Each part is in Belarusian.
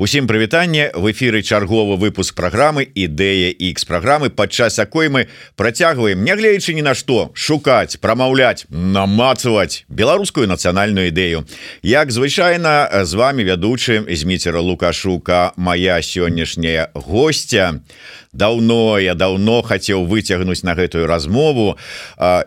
Усім прывітанне. В эфиры чарговы выпуск программы ідэя X программы падчас якой мы працягваем нягледзячы ні на што шукаць прамаўляць намацаваць беларускую нацыянальную ідэю. Як звычайна з вами вядучы зміцера лукашука моя сённяшняя гостця давно я давно хацеў выцягнуць на гэтую размову.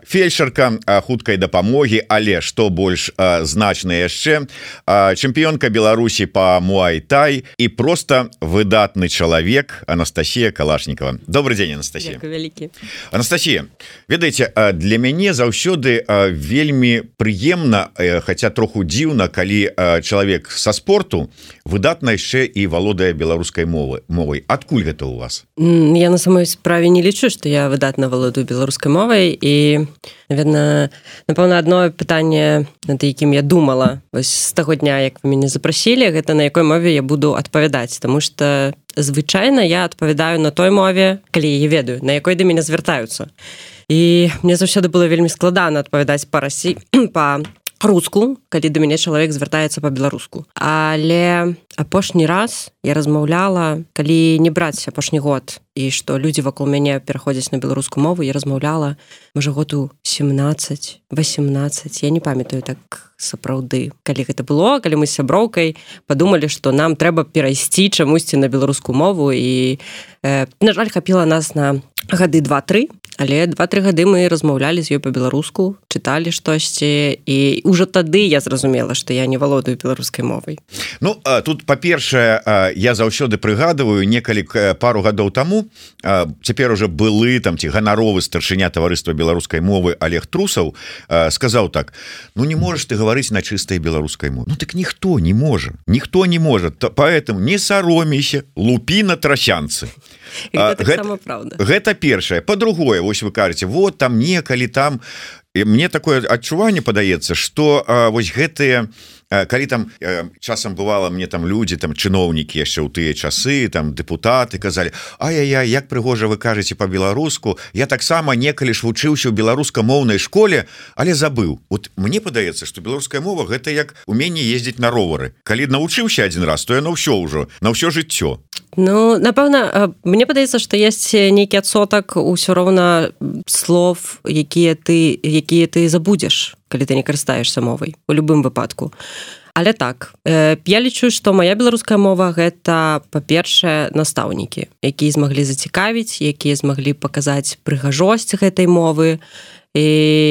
Фельдшерка хуткай дапамогі але што больш значна яшчэ. Чэмпіёнка Беларусі по муайтай і просто выдатны чалавек Анастасія калашникова добрый день Анастасія. Вялікі. Анастасія ведаеце для мяне заўсёды вельмі прыемна хотя троху дзіўна калі чалавек со спорту выдатна яшчэ і валодае беларускай мовы мовай. Адкуль гэта у вас я на самой справе не лічу что я выдатна валодаю беларускай мовай і наверное напэўна одно пытанне над якім я думала вось з таго дня як вы мяне запрасілі гэта на якой мове я буду адпавядаць тому что звычайна я адпавядаю на той мове калі я ведаю на якой да мяне звяртаюцца. І мне заўсёды было вельмі складана адпавядаць па расі па руску калі да мяне чалавек звяртаецца по-беларуску але апошні раз я размаўляла калі не браць апошні год і што людзі вакол мяне пераходзяць на беларускую мову я размаўляла можа году 17 18 я не памятаю так сапраўды калі гэта было калі мы сяброўкай падумалі што нам трэба перайсці чамусьці на беларускую мову і э, на жаль хапіла нас на гады два-тры але два-тры гады мы размаўлялі з ёй по-беларуску чыталі штосьці і ўжо тады я зразумела што я не валодаю беларускай мовай. Ну тут па-першае я заўсёды прыгадываю некалі пару гадоў таму цяпер уже былы там ці ганаровы старшыня таварыства беларускай мовы Олег трусаў сказаў так Ну не можаш ты гаварыць на чыстай беларускай мове Ну так ніхто не можа ніхто не может поэтому не саромейся лупі на трасянцы гэта, гэта, гэта першае. По-другое Вось вы кажаце вот там некалі там мне такое адчуванне падаецца что вось гэтыя калі там часам бывала мне там людзі там чыноўнікі яшчэ ў тыя часы там депутаты казалі А я я як прыгожа вы кажаце по-беларуску я таксама некалі ж вучыўся ў беларускамоўнай школе але забыў вот мне падаецца что беларуская мова гэта як уменне ездзіць на ровары. Калі навучыўся один раз то яно ўсё ўжо на ўсё жыццё. Ну напэўна мне падаецца што есть нейкі адсотак усё роўна слов якія ты якія ты забудзеш калі ты не карыстаешься мовай у любым выпадку. Але так э, я лічу што моя беларуская мова гэта па-першае настаўнікі якія змаглі зацікавіць якія змаглі паказаць прыгажосць гэтай мовы і,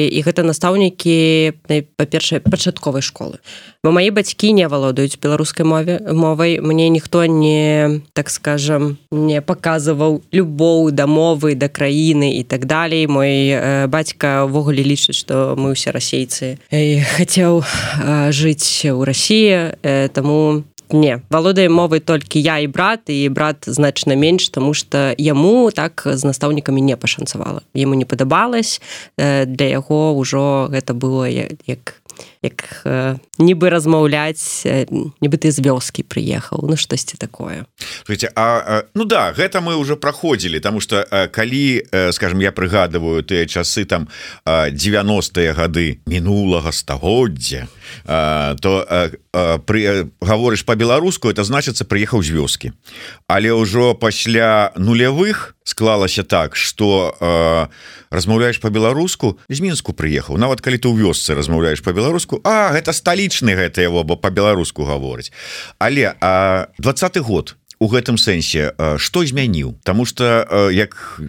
і гэта настаўнікі па-першай пачатковай школы. Бо мои бацькі не валодаюць беларускай мове мовай. Мне ніхто не так скажем не паказваў любоў да мовы да краіны і так далей. Мой э, бацька ўвогуле лічыць што мы ўсе расейцы. Хацеў э, жыць у Росіі э, таму не валодае мовай толькі я і брат і брат значна менш тому что яму так з настаўнікамі не пашанцавала яму не падабалось для яго ўжо гэта было як як э, нібы размаўляць э, нібы ты з вёскі прыехаў ну штосьці такое. Слушайте, а, а ну да гэта мы уже праходзілі тому что калі скажем я прыгадываю тыя часы там 90-е гады мінулага стагоддзя то пры гаворыш по-беларуску это значыцца прыехаў з вёскі. Але ўжо пасля нулявых склалася так что размаўляешь по-беларуску з мінску прыехаў. Нават калі ты ў вёсцы размаўляешь по-беларуску А гэта сталічны гэта яго бо по-беларуску гаворыць. Але а двадцаты год у гэтым сэнсе что змяніў? Таму что як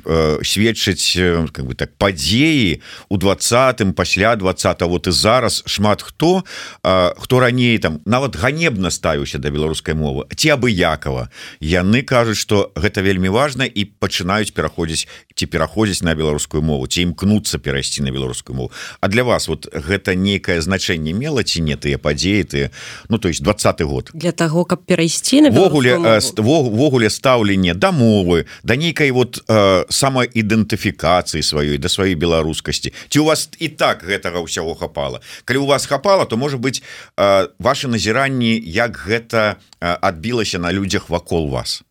сведчыць как бы так падзеі у двадцатым пасля двадцатого вот і зараз шмат хто хто раней там нават ганебна ставіўся да беларускай мовы ці абыякова яны кажуць что гэта вельмі важна і пачынаюць пераходзіць ці пераходзіць на беларускую мову ці імкнуцца перайсці на беларускую мову. А для вас вот гэта нейкае значэнне мела ці не тыя падзеі ты ну то есть двадцаты год? Для того каб перайсці навогуле ввогуле стаўленне да мовы да нейкай вот э, самаідэнтыфікацыі сваёй да сваёй беларускасці. Ці у вас і так гэтага ўсяго хапала? Калі у вас хапала то можа быть э, ваши назіранні як гэта адбілася на людзях вакол вас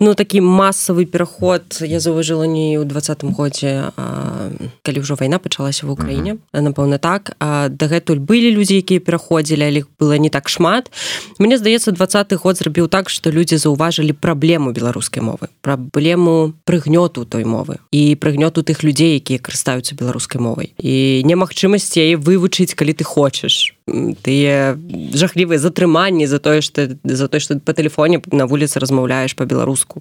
ну такі масавы пераход я заўважыла не ў двадцатым годзе калі ўжо вайна пачалася в Украіне напэўна так. Дагэтуль былі людзі якія пераходзілі але было не так шмат. Мне здаецца двадцаты год зрабіў так што людзі заўважылі праблему беларускай мовы праблему прыгнёту той мовы і прыгнёту тых людзей якія карыстаюцца беларускай мовай і немагчымасць яе вывучыць калі ты хочаш тыя жахлівыя затрыманні за тое што за тое што по тэлефоне на вуліцы размаўляеш по-беларуску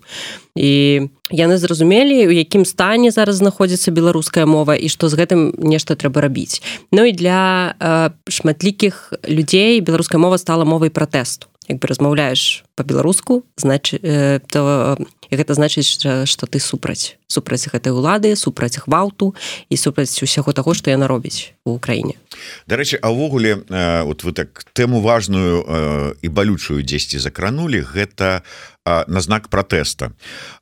і яны зразумелі у якім стане зараз знаходзіцца беларуская мова і што з гэтым нешта трэба рабіць. Ну і для э, шматлікіх людзей беларуская мова стала мовай пратэсту. Як бы размаўляеш по-беларуску значит э, то гэта значыць что ты супраць супраць гэтай улады супраць гвалту і супраць усяго таго што яна робіць у краіне. Дарэчы а ўвогуле вот вы так тэму важную і балючую дзесьці закранули гэта на знак пратэста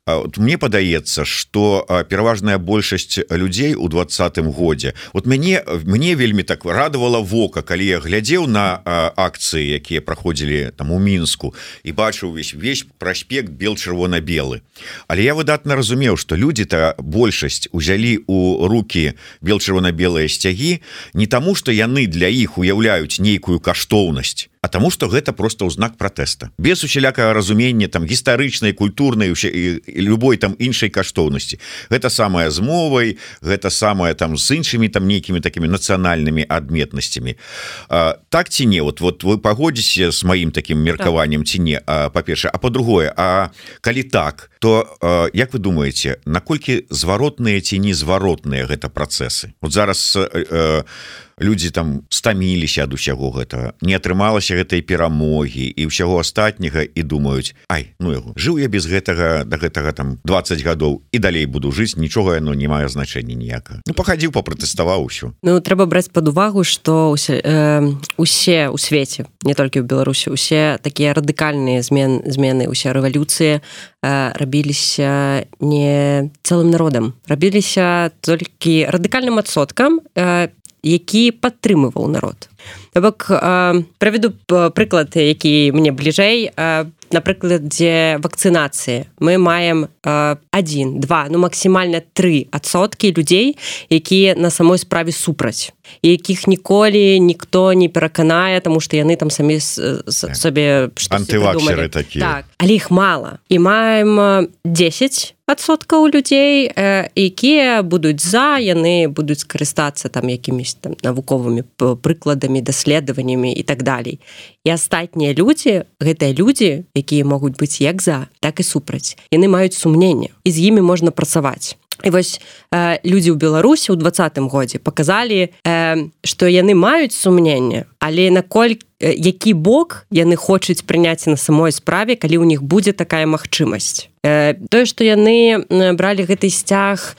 вот мне падаецца что пераважная большасць людзей у двадцатым годзе вот мяне мне вельмі так радавала вока калі я глядзеў на акцыі якія праходзілі там у мінску і бачыў увесь весь праспект бел чырвона-белы але я выдатна разумеў что людзі-то большасць узялі у руки бел чырвона-белыя сцягі не таму что яны для іх уяўляюць нейкую каштоўнасць а таму что гэта просто ў знак пратэста. Без усялякага разумення там гістарычнай культурнай усе і любой там іншай каштоўнасці. Гэта самая з мовай гэта самое там з іншымі там нейкімі такими нацыянальнымі адметнасцямі. Так ці не? Вот вот вы пагодзіце с маім таким меркаваннем ці не? Па-перша а по-другое А калі так то як вы думаете наколькі зваротныя ці незваротныя гэта працэсы? Вот зараз э, людзі там стаміліся ад усяго гэтага не атрымалася гэтай перамогі і ўсяго астатняга і думаюць Ай ну яго жыў я без гэтага да гэтага там 20 гадоў і далей буду жыць нічога яно не мае значэння ніяка Ну пахадзіў папратэставаў усё Ну трэба браць под увагу што усе, э, усе у свеце не толькі ў Беларусі усе такія радыкальныя змен змены усе рэвалюцыі э, рабіліся не цэлым народам рабіліся толькі радыкальным адсоткам э, які падтрымываў народ. Бок правяду прыклад які мне бліжэй на прыкладзе вакцынацыі. Мы маем один два ну максімальна три адсоткі людзей якія на самой справе супраць якіх ніколі ніхто не пераканае тому что яны там самі сабе такі так, але іх мала. І маем 10 адсоткаў людзей якія будуць за яны будуць скарыстацца там якімись там навуковымі прыкладамі даследаваннямі і так далей. І астатнія людзі гэтыя людзі якія могуць быць як за так і супраць. Яны маюць сумненне і з імі можна працаваць І вось э, людзі ў беларусі ў двадцатым годзе паказалі э, што яны маюць сумненне але наколькі які бок яны хочуць прыняць на самой справе калі ў них будзе такая магчымасць. Тое што яны бралі гэты сцяг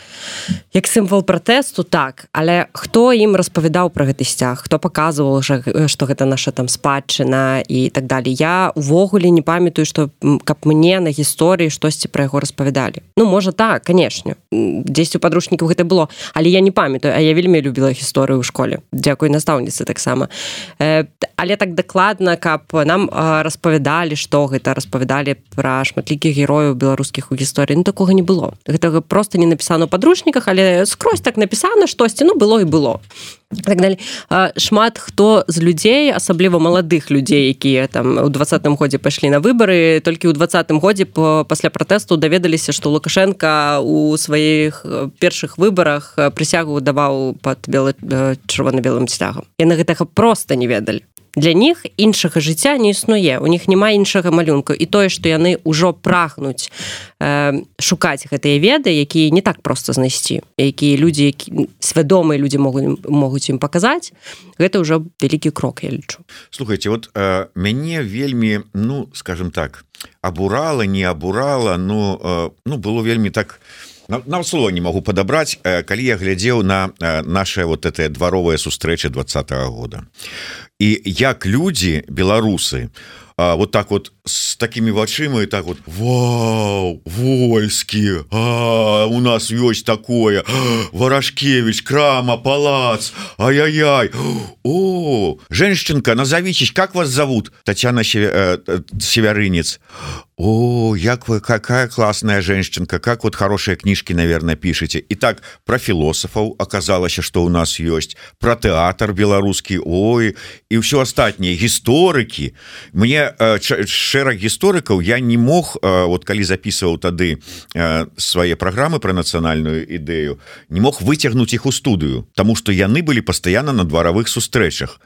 як сімвал пратэсту так але хто ім распавядаў пра гэты сцяг? Хто паказваў жа што гэта наша там спадчына і так далее я увогуле не памятаю што каб мне на гісторыі штосьці пра яго распавядалі. Ну можа так канешне. Дзесьці у падручнікаў гэта было але я не памятаю а я вельмі любіла гісторыю ў школе. Дзякуй настаўніцы таксама. Але так дакладна каб нам распавядалі што гэта распавядалі пра шматлікіх герояў беларус беларускіх у гісторыі. Ну, такога не было. Гэтага просто не напісана ў падручніках але скрозь так напісана штосьці ну было і было. Так далее шмат хто з людзей асабліва маладых людзей якія там у двадцатым годзе пайшлі на выбары толькі ў двадцатым годзе по пасля пратэсту даведаліся што лукашенко у сваіх першых выбарах прысягу даваў под белы чырвона-белым сцягам яны гэтага просто не ведалі для них іншага жыцця не існуе. У них няма іншага малюнка. І тое што яны ўжо прагнуць э, шукаць гэтыя веды якія не так просто знайсці якія людзі які свядомыя людзі могуць могуць ім паказаць гэта ўжо вялікі крок я лічу. Слухайте вот э, мяне вельмі ну скажем так абурала не абурала ну э, ну было вельмі так не нам слово не могу падабраць калі я глядзеў на наше вот это дваровая сустрэча двадцатого года і як людзі беларусы вот так вот с такими вачыма и так вот Вау войскі у нас ёсць такое варашкевич крама палац ай-яй-яй о женщинка назовитесь как вас зовут? Татьяна северынец. О, як вы какая классная женщинка как вот хорошие книжки наверное пишете и так про философов оказалось что у нас есть про театр беларускі Ой и все остатнее гісторыки мне э, шэраг гісторыкаў я не мог э, вот калі записываў тады э, свае программы про нацыянальную ідэю не мог выцягнуть их у студыю тому что яны были постоянно на дваровых сустрэчах.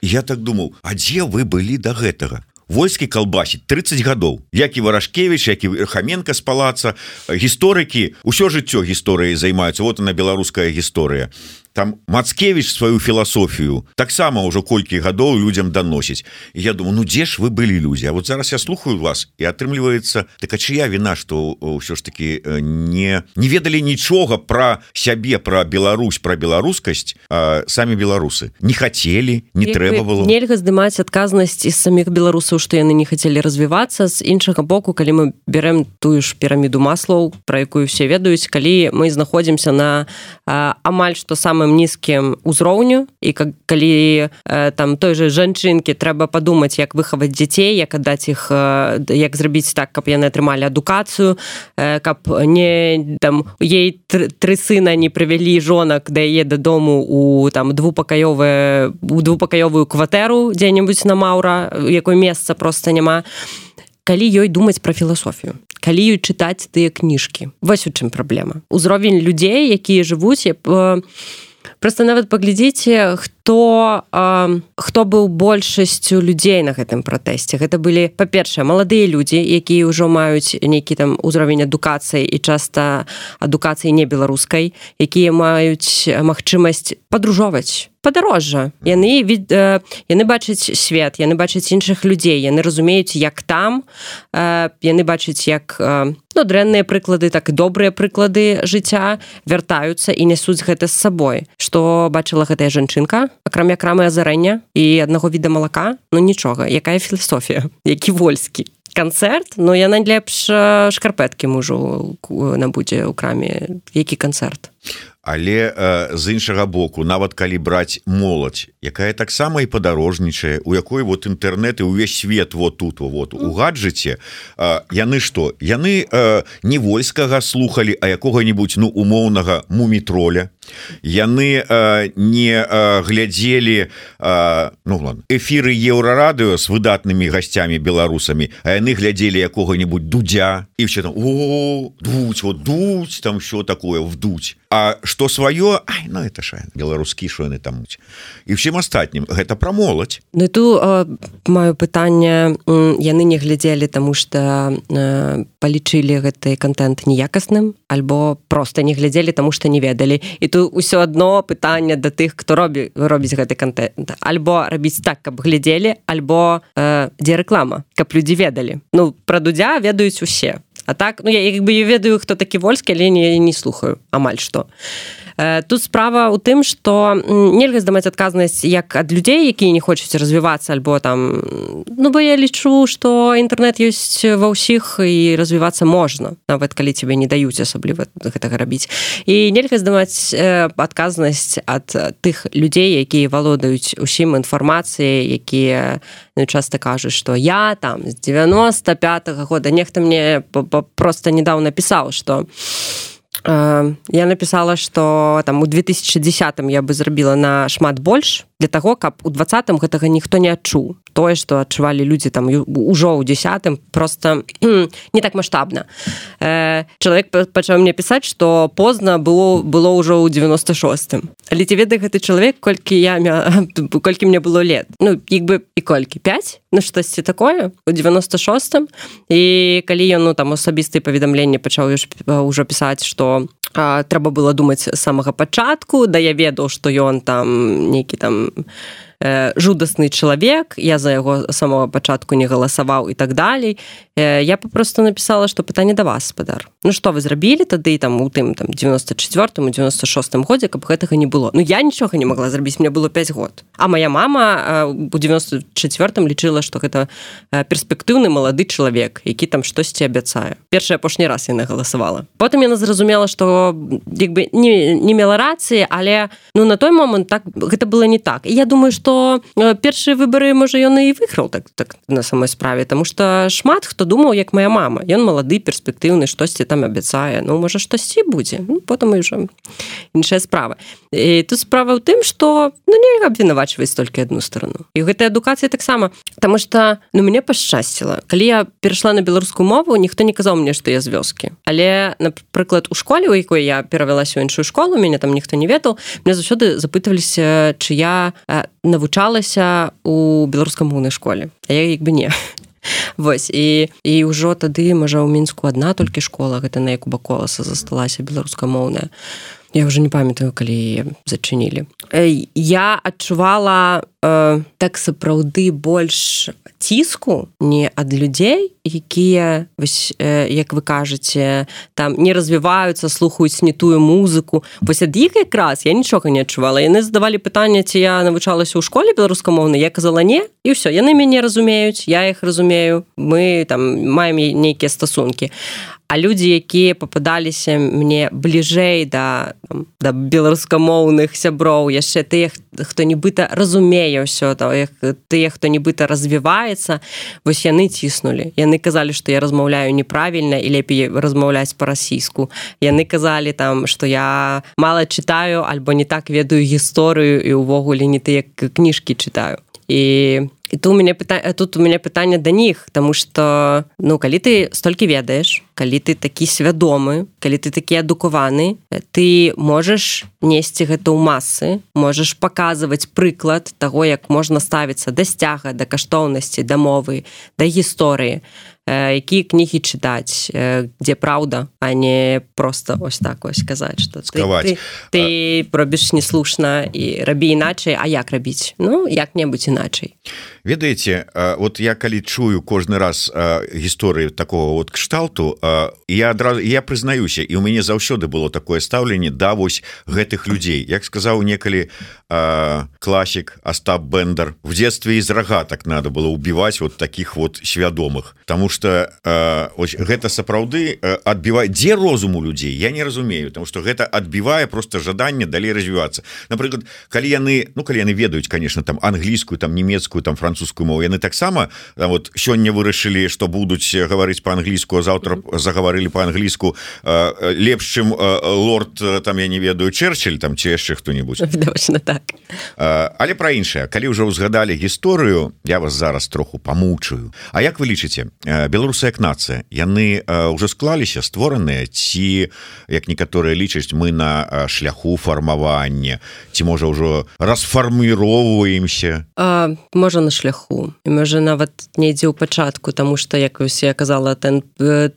Я так думал А дзе вы былі до гэтага? Войскі калбасіць 30 гадоў. Як і варашкевич як і верхаменко з палаца гісторыкі ўсё жыццё гісторыі займаюцца. Вот она беларуская гісторыя там Мацкевич сваю філасофію таксама ўжо колькі гадоў людям даносіць. Я думаю Ну дзе ж вы былі людзі? А вот зараз я слухаю вас і атрымліваецца так а чыя віна что ўсё ж таки не не ведалі нічога про сябе про Беларусь про беларускасць самі беларусы не хотели не трэба было нельга здымаць адказнасць з самих беларусаў что яны не хацелі развівацца. З іншага боку калі мы берем тую ж піраміду маслоў про якую все ведаюць калі мы знаходзімся на амаль что самым самым нізкім узроўню. І как калі э, там той же жанчынкі трэба падумаць як выхаваць дзяцей як аддаць іх э, як зрабіць так каб яны атрымалі адукацыю э, каб не там ей тры сына не прывялі жонак да яе дадому у там двупакаёвая у двупакаёвую кватэру дзе-небудзь на маўра якое месца просто няма. Калі ёй думаць пра філасофію калі ёй чытаць тыя кніжкі. Вось у чым праблема. Узровень людзей якія жывуць я просто нават паглядзіце хто э, хто быў большасцю людзей на гэтым пратэсце. Гэта былі па-першае маладыя людзі якія ўжо маюць нейкі там узровень адукацыі і часта адукацыі не беларускай якія маюць магчымасць падружоваць падарожжа. Яны від э, яны бачаць свет яны бачаць іншых людзей яны разумеюць як там э, яны бачаць як э, ну, дрэнныя прыклады так і добрыя прыклады жыцця вяртаюцца і нясуць гэта з сабой. Што бачыла гэтая жанчынка? Акрамя крамы азарэння і аднаго віда малака? Ну нічога якая філасофія які вольскі канцэрт но яна лепш шкарпэткі мужу набудзе ў краме. Які канцэрт але э, з іншага боку нават калі браць моладзь якая таксама і падарожнічае у якой вот інтэрнэты увесь свет вот тут вот у гаджеце э, яны что яны э, не войскага слухали а якога-нибудь ну умоўнага мумітроля яны э, не э, глядзелі э, ну эфиры еўрарадыо с выдатнымі гасцямі беларусамі а яны глядзелі якога-нибудь дудя і все там дуць вот дуць там все такое вдуть А что сваё ну это ша беларускі шоны тамуць і всем астатнім. Гэта пра моладзь. Ну ту маю пытанне яны не глядзелі тому что э, палічылі гэты контент неякасным альбо просто не глядзелі тому что не ведалі. І тут ўсё одно пытанне да тых хто робі робіць гэты контент альбо рабіць так каб глядзелі альбо э, дзе рэклама каб людзі ведалі. Ну пра дудзя ведаюць усе. А так ну я як бы я ведаю хто такі вольскі але не не слухаю амаль што тут справа ў тым что нельга здамаць адказнасць як ад людзей якія не хочуць развівацца альбо там ну бо я лічу что інтэрнет ёсць ва ўсіх і развівацца можна нават калі тебе не даюць асабліва гэтага рабіць. І нельга здымаць адказнасць ад тых людзей якія валодаюць усім інфармацыяй якія ну, часто кажуць что я там з 95 -го года нехта мне просто недавно пісаў что я написала что там у 2010 я бы зрабіла на шмат больш для того каб у двадцатым гэтага ніхто не адчуў тое что адчувалі людзі там ужо ў десятым просто не так маштабна. Э, чалавек пачаў мне пісаць что позна было было ўжо ў 96 але ці веды гэты чалавек колькі я колькі мне было лет? Ну як бы і колькі? 5 на штосьці такое у 96 і калі ён ну там асабістыя паведамленні пачаў ўжо пісаць что трэба было думаць самага пачатку да я ведаў што ён там нейкі там э, жудасны чалавек я за яго самого пачатку не галасаваў і так далей. Я попросту написала что пытанне да вас спадар Ну что вы зрабілі тады там у тым там 94 96 годзе каб гэтага не было. Ну я нічога не могла зрабіць мне было 5 год. А моя мама у 94 лічыла что гэта перспектыўны малады чалавек які там штосьці абяцае. Першы апошні раз яна галасавала. Потым яна зразумела что як бы не, не мела рацыі але ну на той момант так гэта было не так. Я думаю что першыя выборы можа ён і выйграў так так на самой справе тому что шмат хто думаў як моя мама. Ён малады перспектыўны штосьці там абяцае. Ну можа штосьці будзе. Ну, потым уже іншая справа. І тут справа ў тым что ну не абвінавачваць толькі одну сторону і гэтая адукацыя таксама. Потому что ну мне пашчасціла. Калі я перайшла на беларускую мову ніхто не казаў мне что я з вёскі. Але напрыклад у школе у якой я перавялася ў іншую школу мяне там ніхто не ведаў мне заўсёды запытваліся чы я навучалася у беларускамоўнай школе. А я як бы не. Вось і і ўжо тады можа ў мінску адна толькі школа гэта на яку баколаса засталася беларускамоўная я уже не памятаю калі зачынілі я адчувала э, так сапраўды больш ціску не ад людзей якія вось э, як вы кажаце там не развіваюцца слухаюць не тую музыку. Вось ад іх якраз я нічога не адчувала. Яны задавалі пытанне ці я навучалася ў школе беларускамоўнай. Я казала не і ўсё. Яны мяне разумеюць я іх разумею. Мы там маем нейкія стасункі а людзі якія попадаліся мне бліжэй да да беларускамоўных сяброў яшчэ тых хто нібыта разумее ўсё то тыя хто нібыта развіваецца вось яны ціснулі. Яны казалі што я размаўляю неправільна і лепей размаўляць па-расійску. Яны казалі там што я мала чытаю альбо не так ведаю гісторыю і ўвогуле не тыя кніжкі чытаю. І і тут у мяне пыта тут у мяне пытанне да них тому что ну калі ты столькі ведаеш калі ты такі свядомы калі ты такі адукаваны ты можаш несці гэта ў масы можаш паказваць прыклад таго як можна ставіцца да сцяга да каштоўнасці да мовы да гісторыі якія кнігі чытаць дзе праўда а не просто ось так ось казаць что ты, ты, ты робіш неслушна і рабі іначай А як рабіць ну як-небудзь іначай ведаеце вот я калі чую кожны раз гісторыю такого вот кшталту я адразу я прызнаюся і у мяне заўсёды было такое стаўленне да вось гэтых людзей. Як сказаў некалі класік Астап бендер в детстве из рогатак надо было убивать вот таких вот свядомых тому что что э, гэта сапраўды адбівае дзе розуму людзей я не разумею там что гэта адбівае просто жаданне далей развівацца. Напрыклад калі яны ну калі яны ведаюць конечно там англійскую там нямецкую там французскую мову яны таксама вот сёння вырашылі что будуць гаварыць по-англійску заўтра загаварылі по-англійску э, лепш чым э, лорд там я не ведаю Чэрчель там ці яшчэ хто-нибудь так. Э, але пра іншае. Калі ўжо ўзгадалі гісторыю я вас зараз троху памучаю. А як вы лічыце беларусы як нацыя яны ўжо склаліся створаныя ці як некаторыя лічаць мы на шляху фармавання ці можа ўжо расфарміроўваемся? Можа на шляху. І можа нават недзе ў пачатку тому что як усе казала ten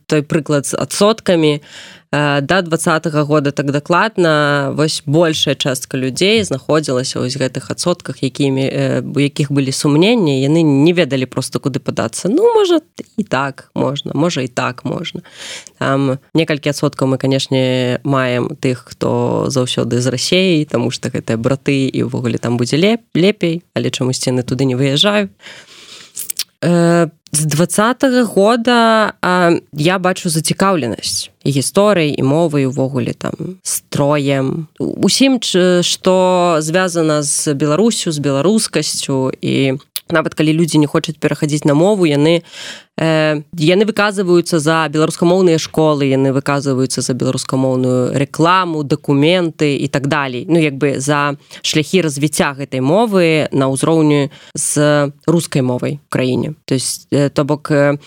той прыклад з адсоткамі. то Э, да двадцатого года так дакладна вось большая частка людзей знаходзілася вось гэтых адсотках якімі у э, якіх былі сумненні яны не ведалі просто куды падацца. Ну можа і так можна можа і так можна. Там некалькі адсоткаў мы канешне маем тых хто заўсёды з рассеі тому что гэтыя браты і ўвогуле там будзе леп лепей але чамусьці яны туды не выязджаюць э, з двадцатого года а, я бачу зацікаўленасць гісторыі і мовы увогуле там строем. Усім што звязана з беларусю з беларускасцю і нават калі людзі не хочуць перахадзіць на мову яны э, яны выказваюцца за беларускамоўныя школы яны выказваюцца за беларускамоўную рекламу дакументы і так далей. Ну як бы за шляхі развіцця гэтай мовы на ўзроўню з рускай мовай краіне. То есть э, то бок э,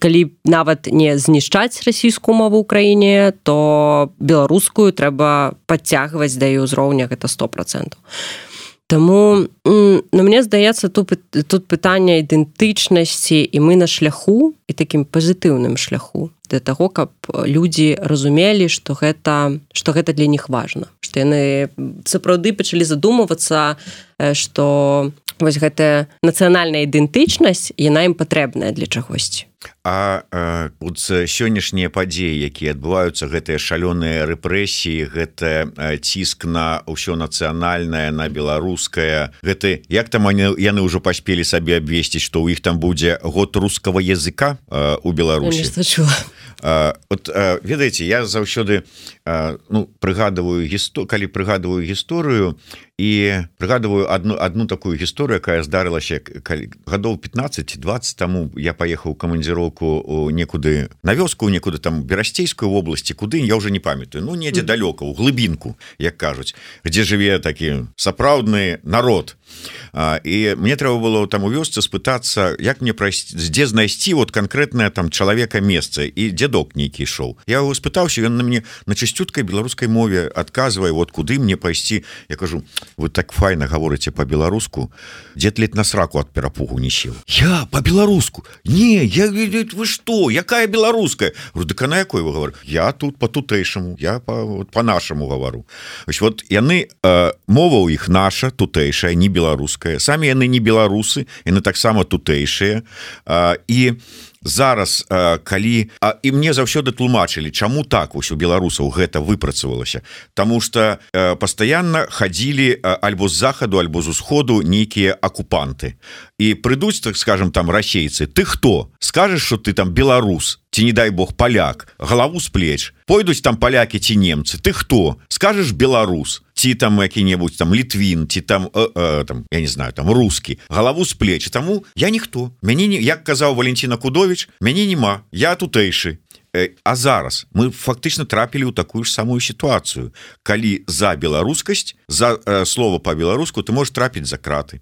калі нават не знішчаць расійскую мову краіне то беларускую трэба падцягваць да і ўзроўня гэта сто процентов Таму ну, мне здаецца тут тут пытанне ідэнтычнасці і мы на шляху і такім пазітыўным шляху для таго каб людзі разумелі што гэта што гэта для них важна што яны сапраўды пачалі задумвацца што вось гэтая нацыянальная ідэнтычнасць яна ім патрэбная для чагосьці А вот сённяшнія падзеі якія адбываюцца гэтыя шалёныя рэпрэсіі гэта ціск на ўсё нацыянальнае на беларускае. Гэты як там они яны ўжо паспелі сабе абвесціць што ў іх там будзе год рускага языка у Беларусі? Вот ведаеце я заўсёды ну прыгадываю гісто калі прыгадываю гісторыю і прыгадываю одну одну такую гісторыю якая здарылася гадоў 15-20 таму я паехаў камандзіроўку некуды на вёску некуды там берасцейскую вобласці куды я уже не памятаю. Ну недзе далёка у глыбінку як кажуць где жыве такі сапраўдны народ. І мне трэба было там у вёсцы спытацца як мне прайсці дзе знайсці вот конкретное там чалавека месца і дзедок нейкі ішоў я его спытаўся ён на мне на чысцюткай беларускай мове адказвае вот куды мне пайсці я кажу вы так файна гаворыце по-беларуску дзед лет на сраку от перапугу не сіл я? По-беларуску не я вы что? Якая беларуская рудыка на якой? Вы говорю я тут по тутэйшаму я по вот, по нашаму гавару вот яны э, мова у іх наша тутэйшая не беларуская самі яны не беларусы яны таксама тутэйшыя э, і зараз э, калі а, і мне заўсёды тлумачылі чаму так вось у беларусаў гэта выпрацавалася. Таму что э, пастаянна хадзілі альбо з захаду альбо з усходу нейкія акупанты. І прыйдуць так скажем там расейцы ты хто? Скажешь что ты там беларус ці не дай бог поляк галаву з плеч. Пойдуць там палякі ці немцы ты хто? Скажешь беларус ці там які-небудзь там літвін ці там э, э, там я не знаю там рускі галаву з плечы таму я ніхто. Мяне не як казаў Валентина кудович мяне няма я тутэйшы А зараз мы фактычна трапілі ў такую ж самую сітуацыю. Калі за беларускасць за э, слово по-беларуску ты можешь трапіць за краты.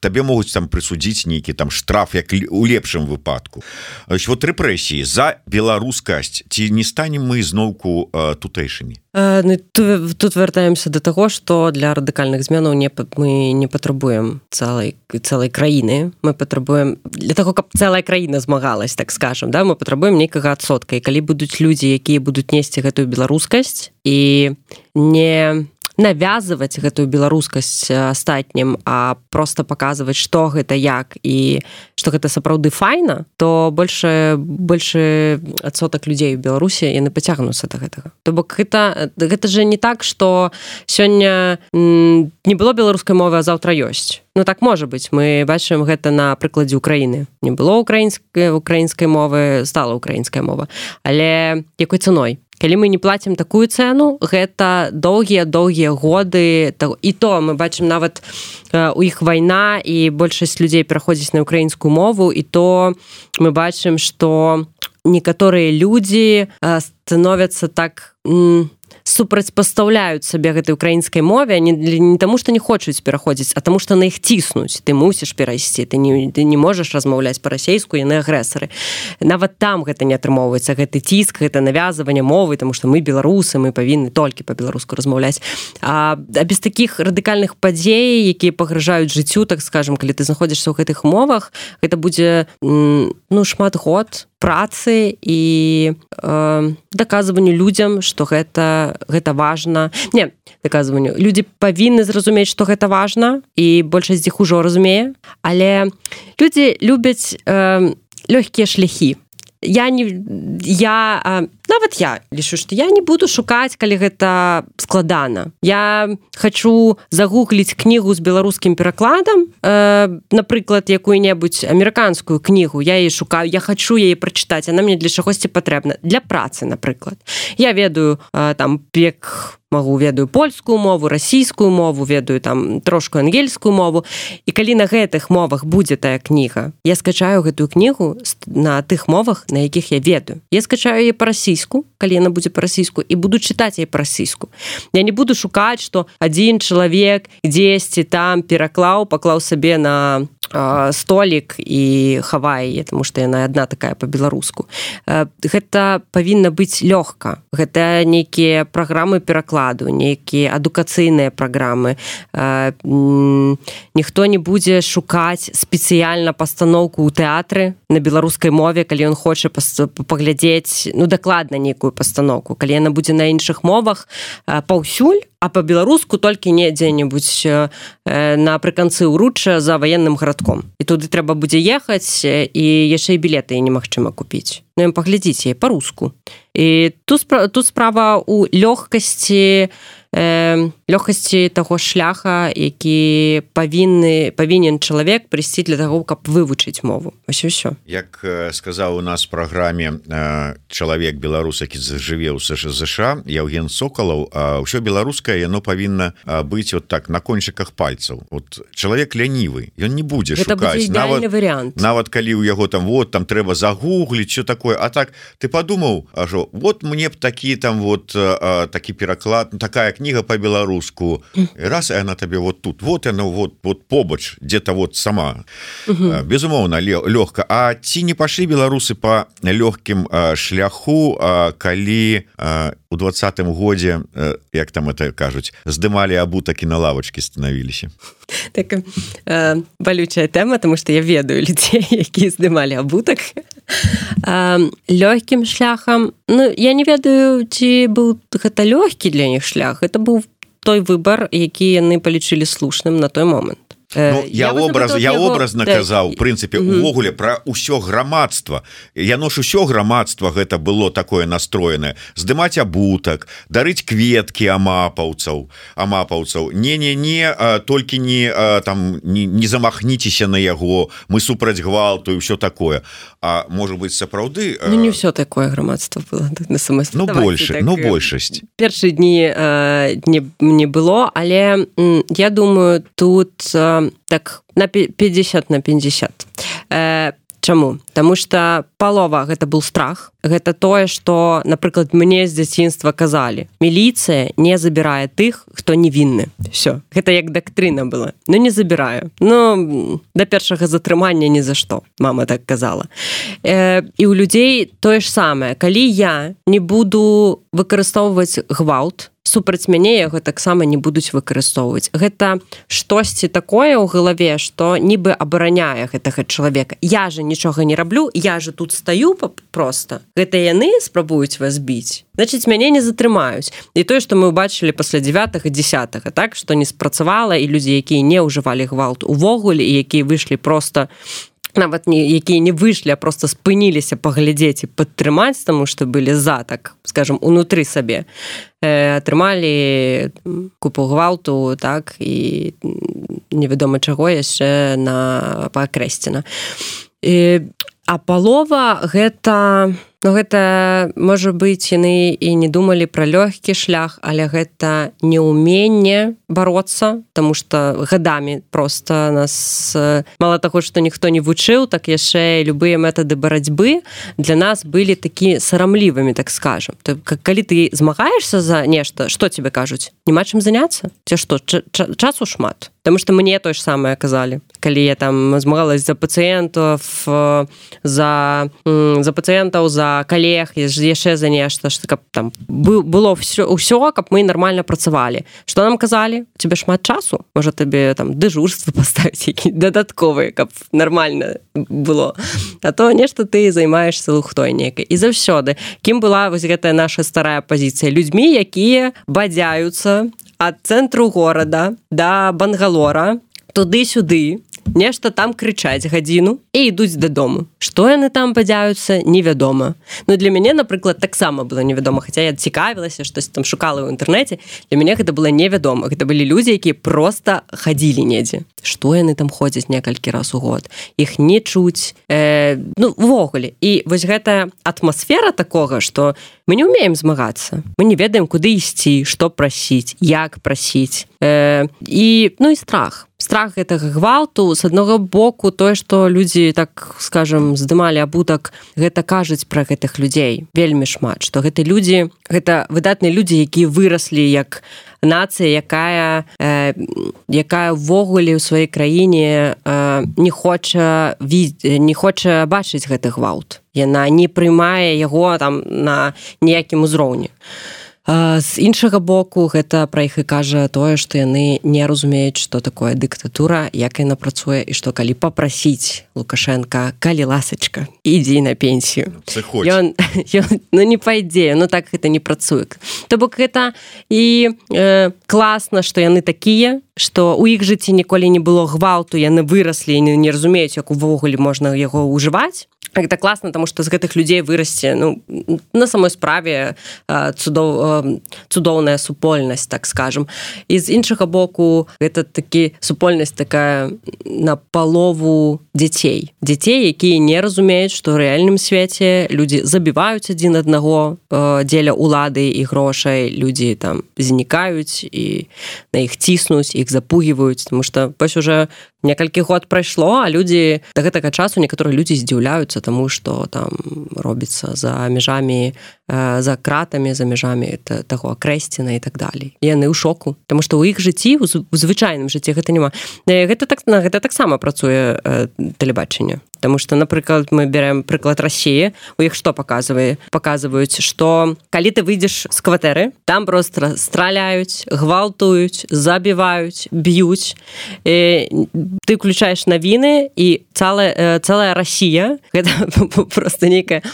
Табе могуць там прысудзіць нейкі там штраф як у лепшым выпадку. Вот рэпрэсіі за беларускасць. Ці не станем мы зноўку тутэйшымі ну, тут вяртаемся до того что для радыкальных зменаў не мы не патрабуем цэлай цэлай краіны мы патрабуем для того каб цэлая краіна змагалась так скажем да мы патрабуем нейкага адсотка і калі будуць людзі якія будуць несці гэтую беларускасць і не навязывать гэтую беларускасць астатнім а просто показывать что гэта як і что гэта сапраўды файна то больше больше адсотак людзей у беларусі яны пацягнуцца до гэтага. То бок гэта гэта же не так что сёння не было беларускай мовы а заўтра ёсць. Ну так можа быть мы бачым гэта на прыкладзе Украіны. Не было украінскай украінскай мовы стала украінская мова. Але якой цаной калі мы не платим такую цену гэта доўгія доўгія годы і то мы бачым нават у іх вайна і большасць людзей пераходзіць на украінскую мову. І то мы бачым что некаторыя людзі становятся так не супрацьпастаўляюць сабе гэтай украінскай мове не, не таму што не хочуць пераходзіць а таму што на іх ціснуць. Ты мусіш перайсці ты не, ты не можаш размаўляць па-расейску яны агрэсары. Нават там гэта не атрымоўваецца гэты ціск гэта навязыванне мовы тому што мы беларусы мы павінны толькі па-беларуску размаўляць. А, а без таких радыкальных падзей якія пагражаюць жыццю так скажем калі ты знаходзішся ў гэтых мовах гэта будзе ну шмат год працы і э, даказванню людзям что гэта гэта важна. Не даказванню. Людзі павінны зразумець что гэта важна і большасць іх ужо разумее. Але людзі любяць э, лёгкія шляхі. Я не я нават я лічу што я не буду шукаць калі гэта складана. Я хочу загугліць кнігу з беларускім перакладам э, напрыклад якую-небудзь амерыканскую кнігу. Я і шукаю я хочу яе прачытаць она мне для чагосьці патрэбна. Для працы напрыклад. Я ведаю э, там пек магу ведаю польскую мову расійскую мову ведаю там трошку ангельскую мову. І калі на гэтых мовах будзе тая кніга я скачаю гэтую кнігу на тых мовах на якіх я ведаю. Я скачаю яе па-расійску калі яна будзе па-расійску і буду чытаць яе па-расійску я не буду шукаць што адзін чалавек дзесьці там пераклаў паклаў сабе на столік і хавае тому что яна адна такая по-беларуску гэта павінна быць лёгка гэта нейкія праграмы перакладу нейкія адукацыйныя праграмы ніхто не будзе шукаць спецыяльна пастаноўку ў тэатры на беларускай мове калі ён хоча паглядзець ну дакладна нейкую беларускую пастаноўку калі яна будзе на іншых мовах паўсюль а по-беларуску толькі недзе-небудзь напрыканцы ўручча за военным гарадком і туды трэба будзе ехаць і яшчэ і білеты немагчыма купіць Ну паглядзіце по-руску. І тут тут справа у лёгкасці э, лёгкасці таго шляха які павінны павінен чалавек прыйсці для таго каб вывучыць мову. Ось ўсё. Як сказаў у нас праграме чалавек беларус які зажыве ў ЗШ Яўген соколаў ўсё беларускае яно павінна быць вот так на кончыках пальцаў. Вот чалавек лянівы ён не будзе шукаць. нават вариант нават калі ў яго там вот там трэба загугліць что такое А так ты подумаў ажо вот мне б такі там вот такі пераклад такая кніга по-беларуску раз и она табе вот тут. Вот она вот вот побач где-то вот сама. Безумоўно лёгка А ці не пашлі беларусы по лёгкім шляху калі у двадцатым годзе як там это кажуць здымалі абутак і на лавочки становіліся так, э, балючая тэма тому что я ведаю людзей якія здымалі абутак лёгкім шляхам Ну я не ведаю ці быў гэта лёгкі для них шлях. Это быў той выбор які яны палічылі слушным на той момант ну, я, я образ я яго... образно да. казаў прынцыпе увогуле про ўсё грамадства яно ж усё грамадства гэта было такое настроенае здымаць абутак дарыць кветкі амапаўцаў амапаўцаў. Не не не толькі не там не, не замахніцеся на яго мы супраць гвалту і ўсё такое. А может быть сапраўды ну, не ўсё такое грамадства было на сам ну больше так, ну большасць першы дні не, не было але я думаю тут так на 50 на 50 э, Чаму Таму что палова гэта был страх. Гэта тое что напрыклад мне з дзяцінства казалі міліцыя не забірае тых хто невінны все гэта як дактрына была. Но ну, не забіраю но да першага затрымання ні за што мама так казала. Э, і у людзей тое ж самае. Калі я не буду выкарыстоўваць гвалт супраць мяне яго таксама не будуць выкарыстоўваць. Гэта штосьці такое ў галаве что нібы абараняе гэтага чалавека. Я же нічога не раблю я же тут стаю просто гэта яны спрабуюць вас біць? Значитчыць мяне не затрымаюць. І тое что мы убачылі пасля 9 10 так что не спрацавала і людзі якія не ўжывалі гвалт увогуле і якія выйшлі просто нават не якія не выйшлі а просто спыніліся паглядзець і падтрымаць таму што былі за так скажем унутры сабе. Э, атрымалі купу гвалту так і невядома чаго яшчэ на паакрэсціна а палова гэта Ну гэта можа быць яны і не думалі пра лёгкі шлях, але гэта неуменне бороться, Таму што гадамі просто нас мала таго, што ніхто не вучыў, так яшчэ любыя метады барацьбы для нас былі такі сарамлівымі, так скажем. калі ты змагаешься за нешта, што тебе кажуць, няма чым заняцца, ці што часу шмат. Таму што мне тое ж самае казалі калі я там змагалась за пацыентов за за пацыентаў за калег яшчэ за нешта што каб там было все ўсё каб мы нармальна працавалі. Что нам казалі? Тебе шмат часу? Можа табе там дэжурства паставіць які дадатковыя каб нормально было. А то нешта ты займаешься лухтой некай і заўсёды. Кім была вось гэтая наша старая пазіцыя? Людзьмі якія бадзяюцца ад цэнтру горада да бангалора туды-сюды нешта там крычаць гадзіну і ідуць дадому. Што яны там падзяюцца невядома. Ну для мяне напрыклад таксама было невядома хаця я цікавілася штось там шукала ў інтэрнэце. Для мяне гэта было невядома. Гэта былі людзі якія просто хадзілі недзе. Што яны там ходзяць некалькі раз у год? Іх не чуць. Э, ну увогуле. І вось гэтая атмасфера такога что мы не умеем змагацца. Мы не ведаем куды ісці што прасіць як прасіць. Э, і ну і страх страх гэтага гвалту. З аднаго боку тое што людзі так скажем здымалі абутак гэта кажуць пра гэтых людзей вельмі шмат што гэта людзі гэта выдатныя людзі якія выраслі як нацыя якая э, якая ўвогуле ў сваёй краіне э, не хоча не хоча бачыць гэты гвалт. Яна не прымае яго там на ніякім узроўні з іншага боку гэта пра іх і кажа тое што яны не разумеюць што такое дыктатура як яна працуе і што калі папрасіць лукашенко калі ласачка ідзі на пенсію. Ён, ён, ну не пайдзе ну так гэта не працуе. То бок гэта і э, класна што яны такія што у іх жыцці ніколі не было гвалту яны выраслі не, не разумеюць як увогуле можна яго ўжываць гэта класна тому что з гэтых людзей вырасце ну на самой справе цудоў цудоўная супольнасць так скажем. І з іншага боку это такі супольнасць такая на палову дзяцей дзяцей якія не разумеюць што рэальным свеце людзі забіваюць адзін аднаго дзеля улады і грошай людзі там знікаюць і на іх ціснуць іх запугіваюць тому что пось уже некалькі год прайшло а людзі да гэтага часу некаторыя людзі здзіўляюцца таму што там робіцца за мяжамі э, за кратамі за мяжамі таго крэсціна і так далей. Яны ў шоку Таму што ў іх жыцці у звычайным жыцці гэта няма. Гэта так на гэта таксама працуе тэлебачанне. Таму што напрыклад мы берем прыклад рассіі у іх што паказвае? Паказваюць што калі ты выйдзеш з кватэры там просто страляюць гвалтуюць забіваюць б'юць. Ты включаеш навіны і цалая цэлая Росія гэта просто нейкая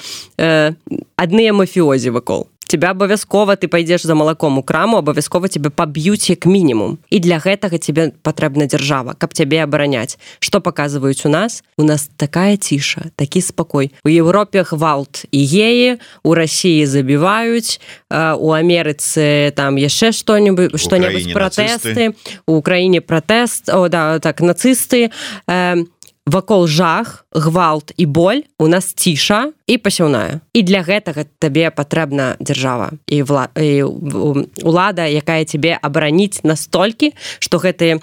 адныя мафіозі вакол тебя абавязкова ты пойдзеш за малаком у краму абавязкова тебе паб'юць як мінімум і для гэтага тебе патрэбна дзяржава каб цябе абараняць. Что показваюць у нас? У нас такая ціша такі спакой. У Европе гвалт і геі у Росіі забіваюць у Амерыцы там яшчэ что-нибудь что-нибудь пратэсты у Украіне пратэст о да так нацысты. У вакол жах гвалт і боль у нас ціша і пасяўная і для гэтага табе патрэбна дзяржава і вла і улада якая цябе абараніць настолькі што гэты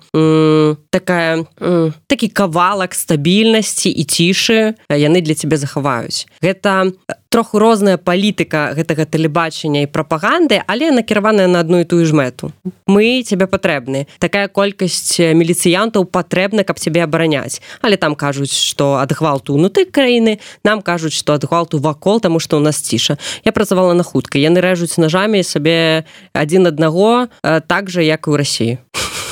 такая м, такі кавалак стабільнасці і цішы яны для цябе захаваюць. Гэта троху розная палітыка гэтага тэлебачання і прапаганды але накіраваная на одну і тую ж мэту. Мы цябе патрэбны. Такая колькасць міліцыянтаў патрэбна каб цябе абараняць. Але там кажуць што ад гвалту унуты краіны нам кажуць што ад гвалту вакол таму што ў нас ціша. Я працавала на хутка яны рэжуць нажамі сабе адзін аднаго так жа як і ў рассіі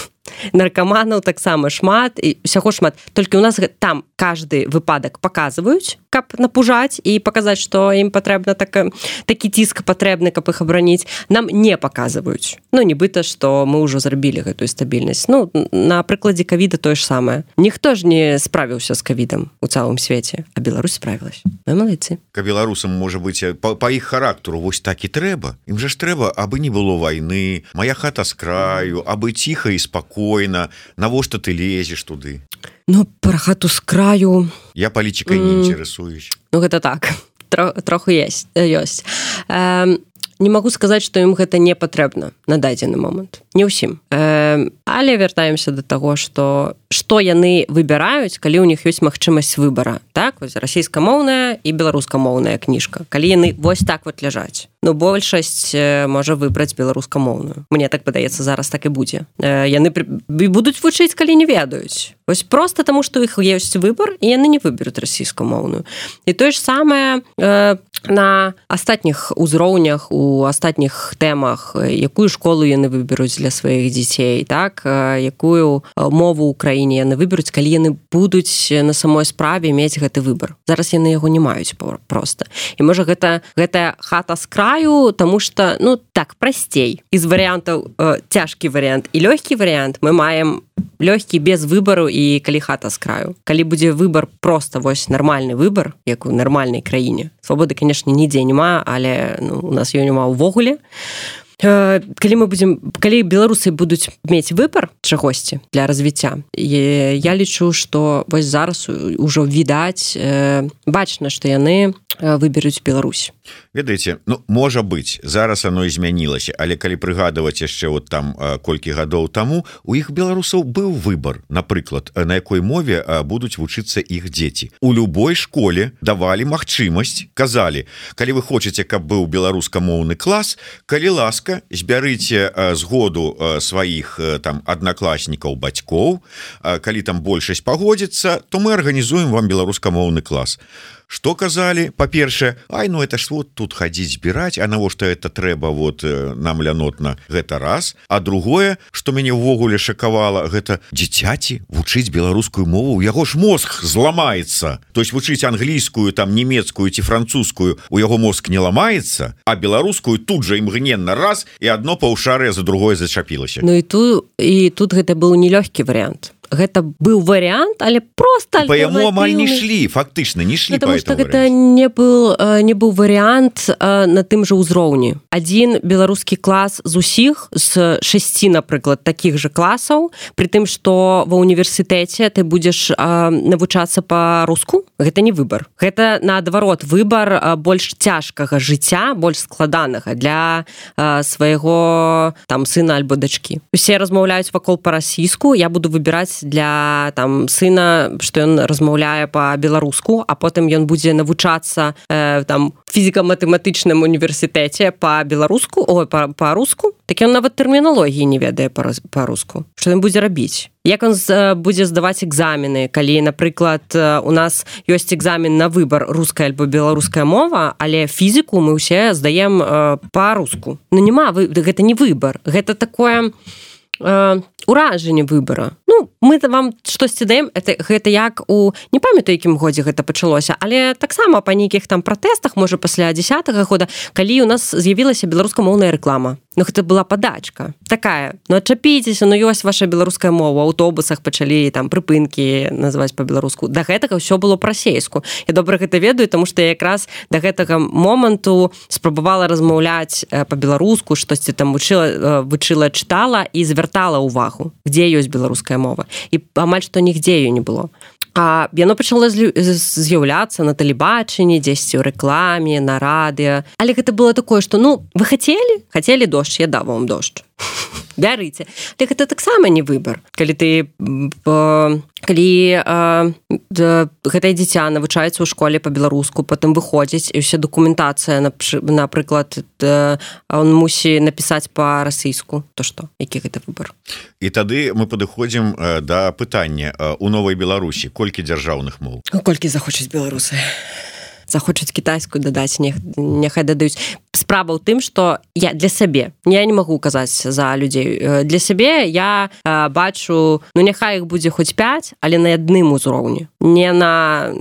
наркаманаў таксама шмат і усяго шмат. Толькі у нас там каждый выпадак показваюць каб напужаць і паказаць што ім патрэбна так такі ціск патрэбны каб іх абараніць нам не паказваюць. Ну нібыта што мы ўжо зрабілі гэтую стабільнасць. Ну на прыкладзе кавіда тое ж самае. Ніхто ж не справіўся з кавідам у цалым свеце а Беларусь справілась. Малайцы. Ка беларусам можа быць па, па іх характару вось так і трэба. Ім жа ж трэба абы не было вайны моя хата з краю абы ціха і спакойна. Навошта ты лезеш туды? Ну пра хату з краю. Я палічыкай не інтэресуюсь Ну гэта так. Троху есть ёсць э, не магу сказаць што ім гэта не патрэбна на дадзены момант не ўсім э, але вяртаемся до таго что што яны выбіраюць калі ў них ёсць магчымасць выбора так вось расійскамоўная і беларускамоўная кніжка. Калі яны вось так вот ляжаць ну большасць можа выбраць беларускамоўную. Мне так падаецца зараз так і будзе. Яны будуць вучыць калі не ведаюць. Вось просто таму што іх ёсць выбор і яны не выберуць расійскамоўную. І тое ж самае э, на астатніх узроўнях у астатніх тэмах якую школу яны выберуць для сваіх дзяцей так якую мову краіне яны выберуць калі яны будуць на самой справе мець гэты выбор зараз яны яго не маюць просто і можа гэта гэтая хата з краю тому что ну так прасцей из вариантаў э, цяжкі вариант і лёгкі вариант мы маем лёгкі без выбару і калі хата з краю. Калі будзе выбор просто вось нармальны выбор як у нармальнай краіне свабоды конечно нідзе няма але ну, у нас ее няма увогуле. Э, калі мы будем калі беларусы будуць мець выбор чагосьці для развіцця я лічу что вось зараз ужо відаць э, бачна что яны выберуць Беларусь ведаеце Ну можа быть зараз оно змянілася але калі прыгадваць яшчэ вот там колькі гадоў таму у іх беларусаў быў выбор напрыклад на якой мове будуць вучыцца іх дзеці. У любой школе давалі магчымасць казалі калі вы хочаце каб быў беларускамоўны клас калі ласка збярыце згоду сваіх там аднакласнікаў бацькоў калі там большасць пагодзіцца то мы арганізуем вам беларускамоўны клас что казалі па-першае Ай ну это ж вот тут хадзіць збіраць А навошта это трэба вот э, нам лянотна гэта раз а другое что мяне ўвогуле шакавала гэта дзіцяці вучыць беларускую мову яго ж мозг зламаецца то есть вучыць англійскую там нямецкую ці французскую у яго мозг не ламаецца а беларускую тут же імгненна раз і одно паўшарыя за другое зачапілася. Ну і ту і тут гэта быў нелёгкі варыянт гэта быў варыянт але просто по яму амаль не шлі фактычна не шлі потому что гэта не был не быў варыянт на тым жа ўзроўні один беларускі клас з усіх з шасці напрыклад таких же класаў при тым что ва універсітэце ты будзеш навучацца по-руску гэта не выбор гэта наадварот выбор больш цяжкага жыцця больш складанага для свайго там сына альбо дачки усе размаўляюць вакол па-расійску я буду выбіраць для там сына что ён размаўляе по-беларуску а потым ён будзе навучацца э, там фізіка-матэматычным універсітэце по-беларуску о па-руску так ён нават тэрміналогіі не ведае па-руску. Что ён будзе рабіць? Як он будзе здаваць экзамены калі напрыклад у нас ёсць экзамен на выбор руская альбо беларуская мова але фізіку мы ўсе здаем па-руску. Ну няма вы гэта не выбор гэта такое э, уражанне выбора ну мы вам штосьці даем это гэта як у не памятаю якім годзе гэта пачалося але таксама па нейкіх там пратэстах можа пасля десятого года калі у нас з'явілася беларускамоўная реклама Ну гэта была падачка такая ну адчапіцеся ну ёсць ваша беларуская мова аўтобусах пачалі там прыпынкі называць по-беларуску да гэтага ўсё было прасейску я добра гэта ведаю тому что якраз да гэтага моманту спрабавала размаўляць по-беларуску штосьці там вучыла вучыла чытала і звяртала увагу где ёсць беларуская мова. І амаль што нігдзе ее не было А яно пачало з'яўляцца на тэлебачанні дзесьці ў рэкламе на радыё. Але гэта было такое что ну вы хацелі? Хацелі дождж я даў вам дождж бярыце так гэта таксама не выбор калі ты калі гэтае дзіця навучаецца ў школе по-беларуску потым выходзіць і ўся дакументацыя напрыклад он мусі напісаць па-расійску то што? Які гэта выбор і тады мы падыходзім да пытання у новай беларусі. Колькі дзяржаўных моў? Колькі захочуць беларусы захочуць кітайскую дадаць не няхай дадаюць справа ў тым что я для сябе я не магу казаць за людзей. Для сябе я бачу ну няхай іх будзе хоць 5 але на адным узроўні. Не на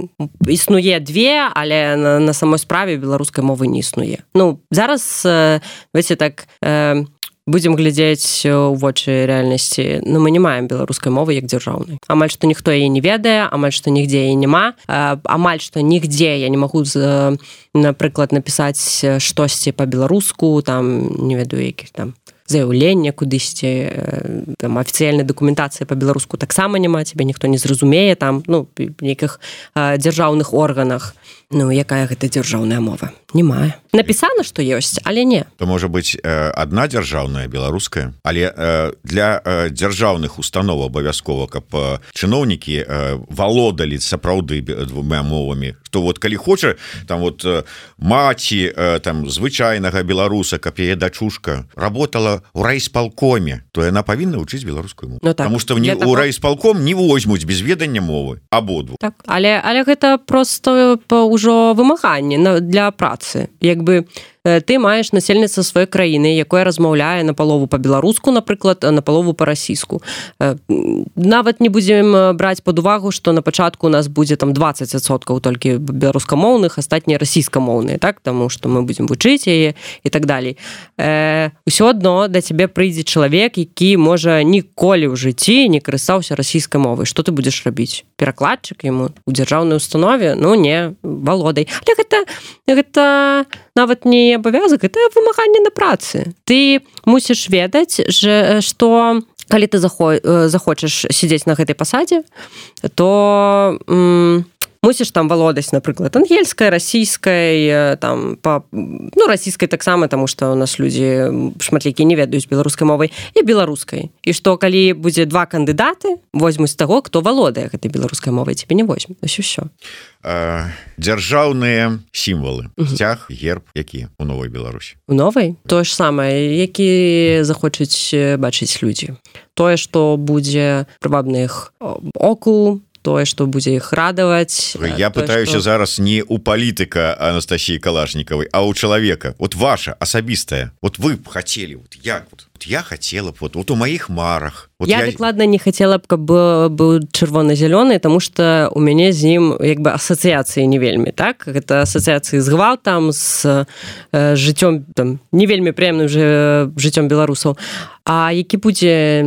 існуе две але на, на самой справе беларускай мовы не існуе. Ну зараз вese так будзем глядзець у вочы рэальнасці ну, мы не маем беларускай мовы як дзяржаўнай. Амаль што ніхто яе не ведае амаль што нігдзе і няма. Амаль што нігдзе я не магу з напрыклад напісаць штосьці по-беларуску там не ведаю якіх там заяўлення кудысьці там афіцыяльнай дакументацыі па-беларуску таксама няма цябе ніхто не зразумее там ну нейкіх дзяржаўных органах ну якая гэта дзяржаўная мова? Не мае напісана што ёсць але не. То можа быть одна дзяржаўная беларуская. Але для дзяржаўных установ абавязкова каб чыноўнікі валодалі сапраўды двумя мовамі. То вот калі хоча там вот маці там звычайнага беларуса каб яе дачушка работала у райсполкоме то яна павінна вучыць беларускую ну, так, потому что не у райсполком не возьмуць без ведання мовы абодву так, але але гэта просто по ўжо вымаганні для працы. Як бы ты маеш насельніцтва сваёй краіны якое размаўляе на палову по-беларуску напрыклад на палову по-расійску нават не будзем браць под увагу что на пачатку у нас будзе там 20соткаў толькі беларускамоўных астатнія расійскамоўныя так? Тому что мы будзем вучыць яе і так далей ўсё адно да цябе прыйдзе чалавек які можа ніколі ў жыцці не карыстаўся расійскай мовай что ты будзеш рабіць перакладчык ему у дзяржаўнай установе ну не валодай але гэта гэта нават не абавязак это вымаганне на працы. Ты мусіш ведаць же что калі ты захо захочаш сядзець на гэтай пасадзе то мусіш там валодаць напрыклад ангельская расійскай там по ну расійскай таксама тому что у нас людзі шматлікі не ведаюць беларускай мовай і беларускай. І што калі будзе два кандыдаты возьмуць таго хто валодае гэтай беларускай мовай тебе не возьме ўсё. Дзяржаўныя сімвалы. Сцяг герб які у новой беларусі? У новай? Тое ж самае які захочуць бачыць людзі. Тое што будзе прывабных оку тое што будзе іх радаваць я пытаюся што... зараз не у палітыка Анастасіі калашнікавай а у чалавека. Вот ваша асабістая. Вот вы б хацелі вот як вот я хотела б вот, вот у моих марах. Вот я, я дакладна не хотела б каб быў чырвона-зялёны тому что у мяне з ім як бы асацыяцыі не вельмі так? Гэта асацыяцыі з гвалтам з э, жыццём там не вельмі прыемным же жыццём беларусаў. А які будзе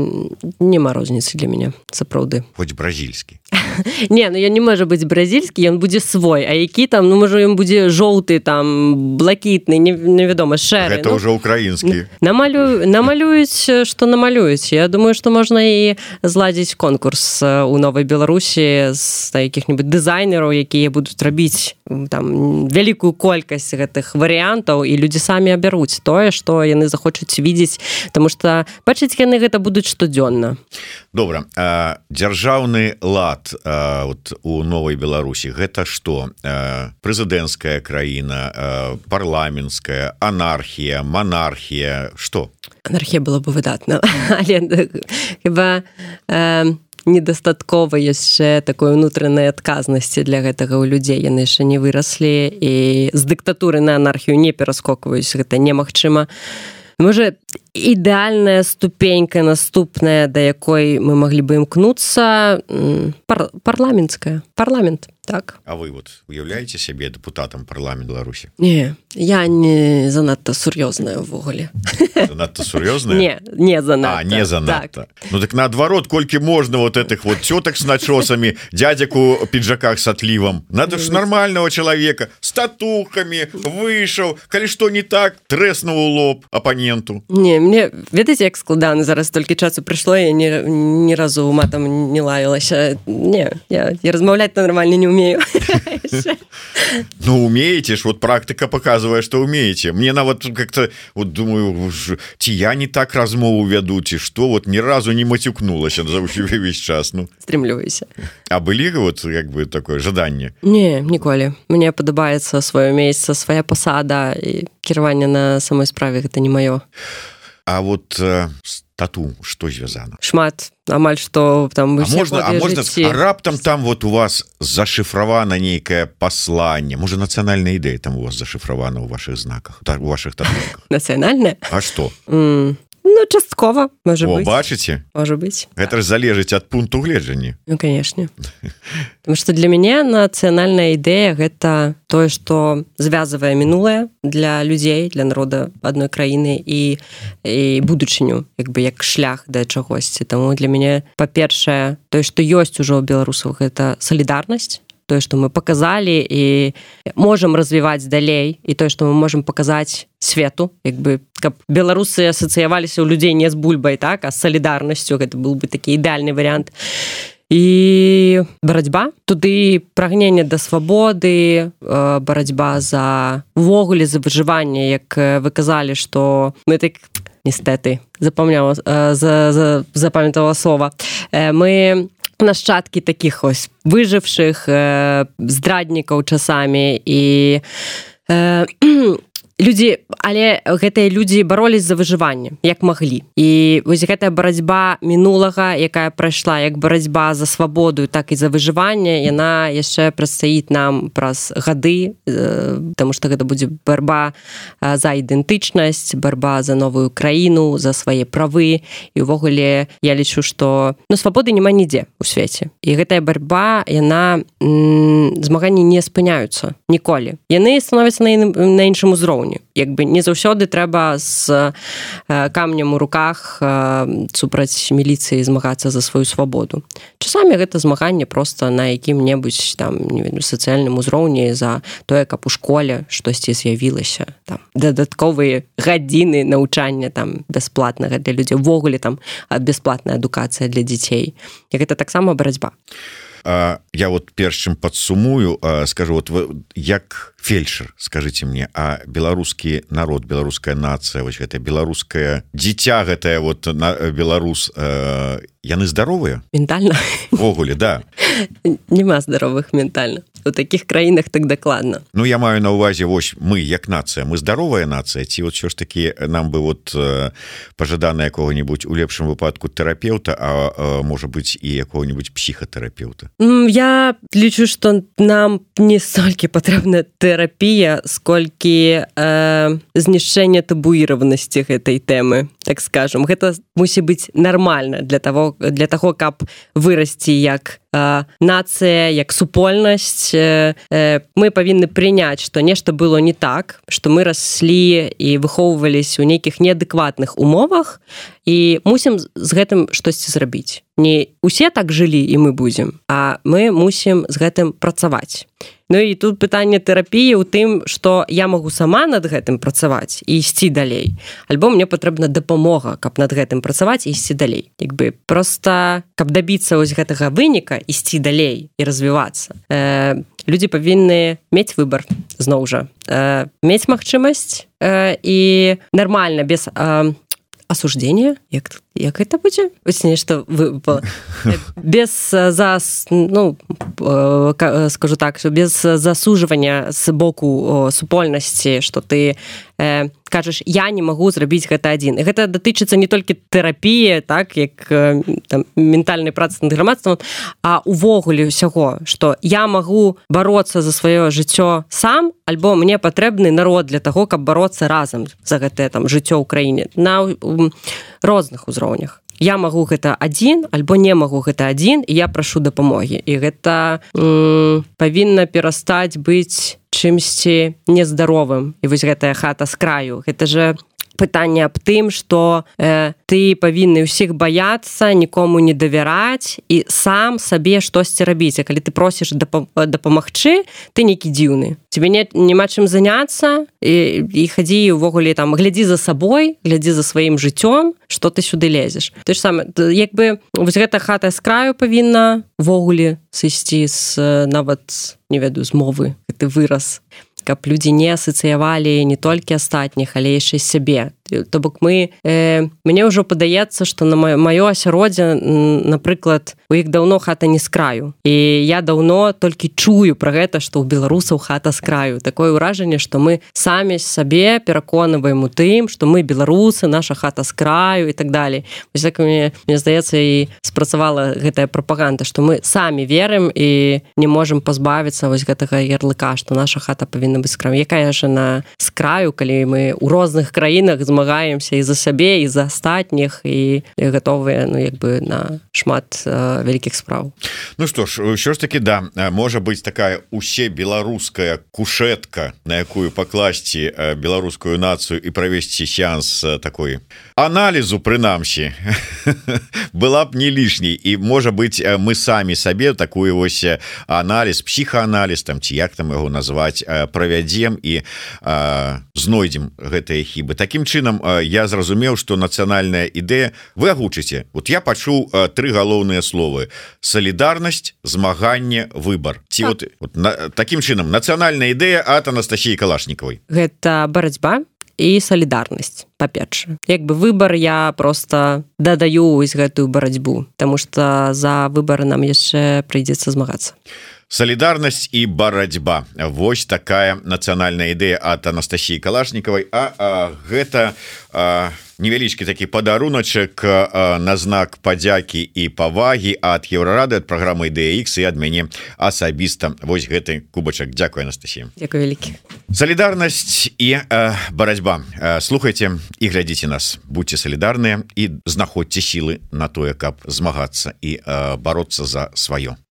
няма розніцы для мяне сапраўды. Хоць бразільскі не ну я не можа быць бразільскі ён будзе свой. А які там ну можа ён будзе жоўты там блакітны невядома шэр это ну, ўжо украінскі намалю намалююць што намалююць Я думаю што можна і зладзіць конкурс у новай беларусі з якіх-нибудь дызайнераў якія будуць рабіць там вялікую колькасць гэтых варыянтаў і людзі самі абяруць тое што яны захочуць видзець тому что бачыць яны гэта будуць штодзённа добра дзяржаўны лад вот у новой беларусі гэта что? Прэзідэнцкая краіна парламенская анархія монархія что анархія было бы выдатна хіба недастаткова яшчэ такой унутранай адказнасці для гэтага ў людзей. Яны яшчэ не выраслі і з дыктатуры на анархію не пераскокваюць. Гэта немагчыма. Можа ідэальная ступенька наступная да якой мы маглі бы імкнуцца пар парламенцкая парламент так. А вы вот уяўляеце сябе депутатам парламент беларусі не я не занадта сур'ёзная ўвогуле надта сур'ёзна не не за не за так. ну так наадварот колькі можна вот этих вот цётак с начосамі дядзяку піджаках с атлівам надо ж нормального человека с татухами выйшаў калі што не так трэснуў лоб апаненту не мне ведаеце як складаны зараз толькі часу прыйшло я не ні разу матам не лаялася. Не я, я размаўляць нормально не умею. Ну умеете ж вот практыка показывае что умеете. Мне нават как-то вот думаю ці я не так размову вядуць і что вот ни разу не мацюкнулася за весь час ну. Стремлюся а былі вот як бы такое жаданне не ніколі. Мне падабаецца сваё месяца свая пасада і кіраванне на самой справе гэта не маё. а А вот э, тату что звязано шмат. Амаль что там а можно а раптам там вот у вас зашифравана нейкае послание? Можа нацыянальная ідэя там у вас зашифравана у ваших знаках так у ваших нацыянальная А что? Mm. Ну, часткова можа бачыце можа быть. Гэта ж залежыць ад пункту гледжання. Ну, конечно. Потому что для мяне нацыянальная ідэя гэта тое что звязвае мінулае для людзей для народа адной краіны і і будучыню як бы як шлях да чагосьці таму для мяне па-першае тое што ёсць ужо беларусаў гэта салідарнасць тое што мы показалі і можам развіваць далей і тое што мы можемм паказаць свету як бы каб беларусы асацыяваліся ў людзей не з бульбай так а з салідарнасцю гэта был бы такі ідэальны варыянт і барацьба туды прагненне да свабоды барацьба за увогуле за выжыванне як вы казалі што мы так нестэты запомняла запамятала слова мы нашчадкі таких ось выжывшых э, здраднікаў часамі і э, людзі але гэтыя людзі баролись за выжыванне як маглі. І вось гэтая барацьба мінулага якая прайшла як барацьба за свабоду так і за выжыванне яна яшчэ прадстаіць нам праз гады потому что гэта будзе барба за ідэнтычнасць барба за новую краіну за свае правы. І увогуле я лічу что ну свабоды няма нідзе у свеце. І гэтая барьба яна змаганні не спыняюцца ніколі. Яны становяцца на, на іншым узроўні ўзроўню як бы не заўсёды трэба з камнем у руках супраць міліцыі змагацца за сваю свабоду. Часамі гэта змаганне просто на якім-небудзь там не веду сацыяльным узроўні за тое каб у школе штосьці з'явілася там дадатковыя гадзіны навучання там бясплатнага для людзей. Увогуле там бясплатная адукацыя для дзяцей. Як гэта таксама барацьба. а я вот перш чым падсумую скажу вот вы як фельдшер скажите мне а беларускі народ беларуская нацыя вось гэта беларускае дзіця гэтая вот на беларус яны здаровыя ментальна ввогуле да. Няма здаровых ментальна у таких краінах так дакладна. Ну я маю на увазе вось мы як нацыя мы здаровая нацыя ці вот що ж таки нам бы вот пожадана якого-нибудь у лепшым выпадку тэрапeuта а можа быть і якого-нибудь психхотерапeuта я лічу что нам не столькі патрэбна тэрапія сколькі э, знішчэнне табуіраванасці гэтай тэмы так скажем гэта мусі быць нармальна для того для таго каб вырасці як э, нацыя як супольнасць э, э, мы павінны прыняць што нешта было не так што мы раслі і выхоўвались у нейкіх неадэкватных умовах і мусім з гэтым штосьці зрабіць. Не усе так жылі і мы будзем а мы мусім з гэтым працаваць Ну і тут пытанне тэрапіі ў тым што я магу сама над гэтым працаваць і ісці далей. Альбо мне патрэбна дапамога каб над гэтым працаваць ісці далей. Як бы просто каб дабіцца вось гэтага выніка ісці далей і развівацца. Э, людзі павінны мець выбор зноў жа. Э, мець магчымасць э, і нармальна без э, осуждения як як это будзе? Нешта вы без за ну скажу так без засужвання з боку супольнасці что ты э, кажаш я не магу зрабіць гэта адзін гэта датычыцца не толькі тэрапіі так як там, ментальнай працы над грамадствам а увогуле ўсяго что я магу бороться за сваё жыццё сам альбо мне патрэбны народ для того каб бороться разам за гэтае там жыццё ў краіне на розных узроўнях. Я магу гэта адзін альбо не магу гэта адзін я прашу дапамогі. І гэта павінна перастаць быць чымсьці нездаровым. І вось гэтая хата з краю. Гэта же пытанне аб тым что э, ты павінны ўсіх баяцца нікому не давяраць і сам сабе штосьці рабіць. Калі ты просіш дапамагчы ты некі дзіўны. Тебе нет няма чым заняться і, і хадзі увогуле там глядзі за сабой глядзі за сваім жыццём что ты сюды лезеш. Ты ж сам як бы вось гэта хата з краю павінна ввогуле сысці з нават не ведаю з мовы ты выраз каб людзі не асацыявалі не толькі астатніх але яшчэ сябе то бок мы э, мне ўжо падаецца что на маё асяроддзе напрыклад у іх даўно хата не з краю. І я даўно толькі чую про гэта что ў беларусаў хата з краю. Такое ўражанне что мы самі сабе пераконваем у тым что мы беларусы наша хата з краю і так далей. Так мне мне здаецца і спрацавала гэтая прапаганда что мы самі верым і не можемм пазбавіцца вось гэтага ярлыка что наша хата павінна быць крам якая же на з краю калі мы у розных краінах змагаемся і за сябе і за астатніх і гатовыя ну як бы на шмат э, вялікіх справ Ну што ж ўсё ж таки да можа быць такая усе беларуская кушетка на якую пакласці беларускую нацыю і правесці сеанс такой аналізу прынамсі была б не лішняй. І можа быть мы самі сабе такую вось аналіз психоаналіз там ці як там яго назваць правядзем і знойдзем гэтыя хібы. Таким чынам я зразумеў что нацыянальная ідэя вы агучыце. Вот я пачуў тры галоўныя словы. Солідарнасць змаганне выбор ці вот, вот на, таким чынам нацыянальная ідэя от Анастасіі калашнікавай гэта барацьба і салідарнасць па-перша як бы выбор я просто дадаю вось гэтую барацьбу тому что за выборы нам яшчэ прыйдзецца змагацца солідарнасць і барацьба Вось такая нацыянальная ідэя от Анастасіі калашнікавай а, а гэта а, невялічкі такі падаруначак на знак падзякі і павагі ад еўрарады ад праграмы DX і ад мяне асабіста. Вось гэты кубачак. Дякую Анастасія. Вялікі. Солідарнасць і барацьба. Слухайте і глядзіце нас. Будьте салідарныя і знаходзьце сілы на тое каб змагацца і бароться за сваё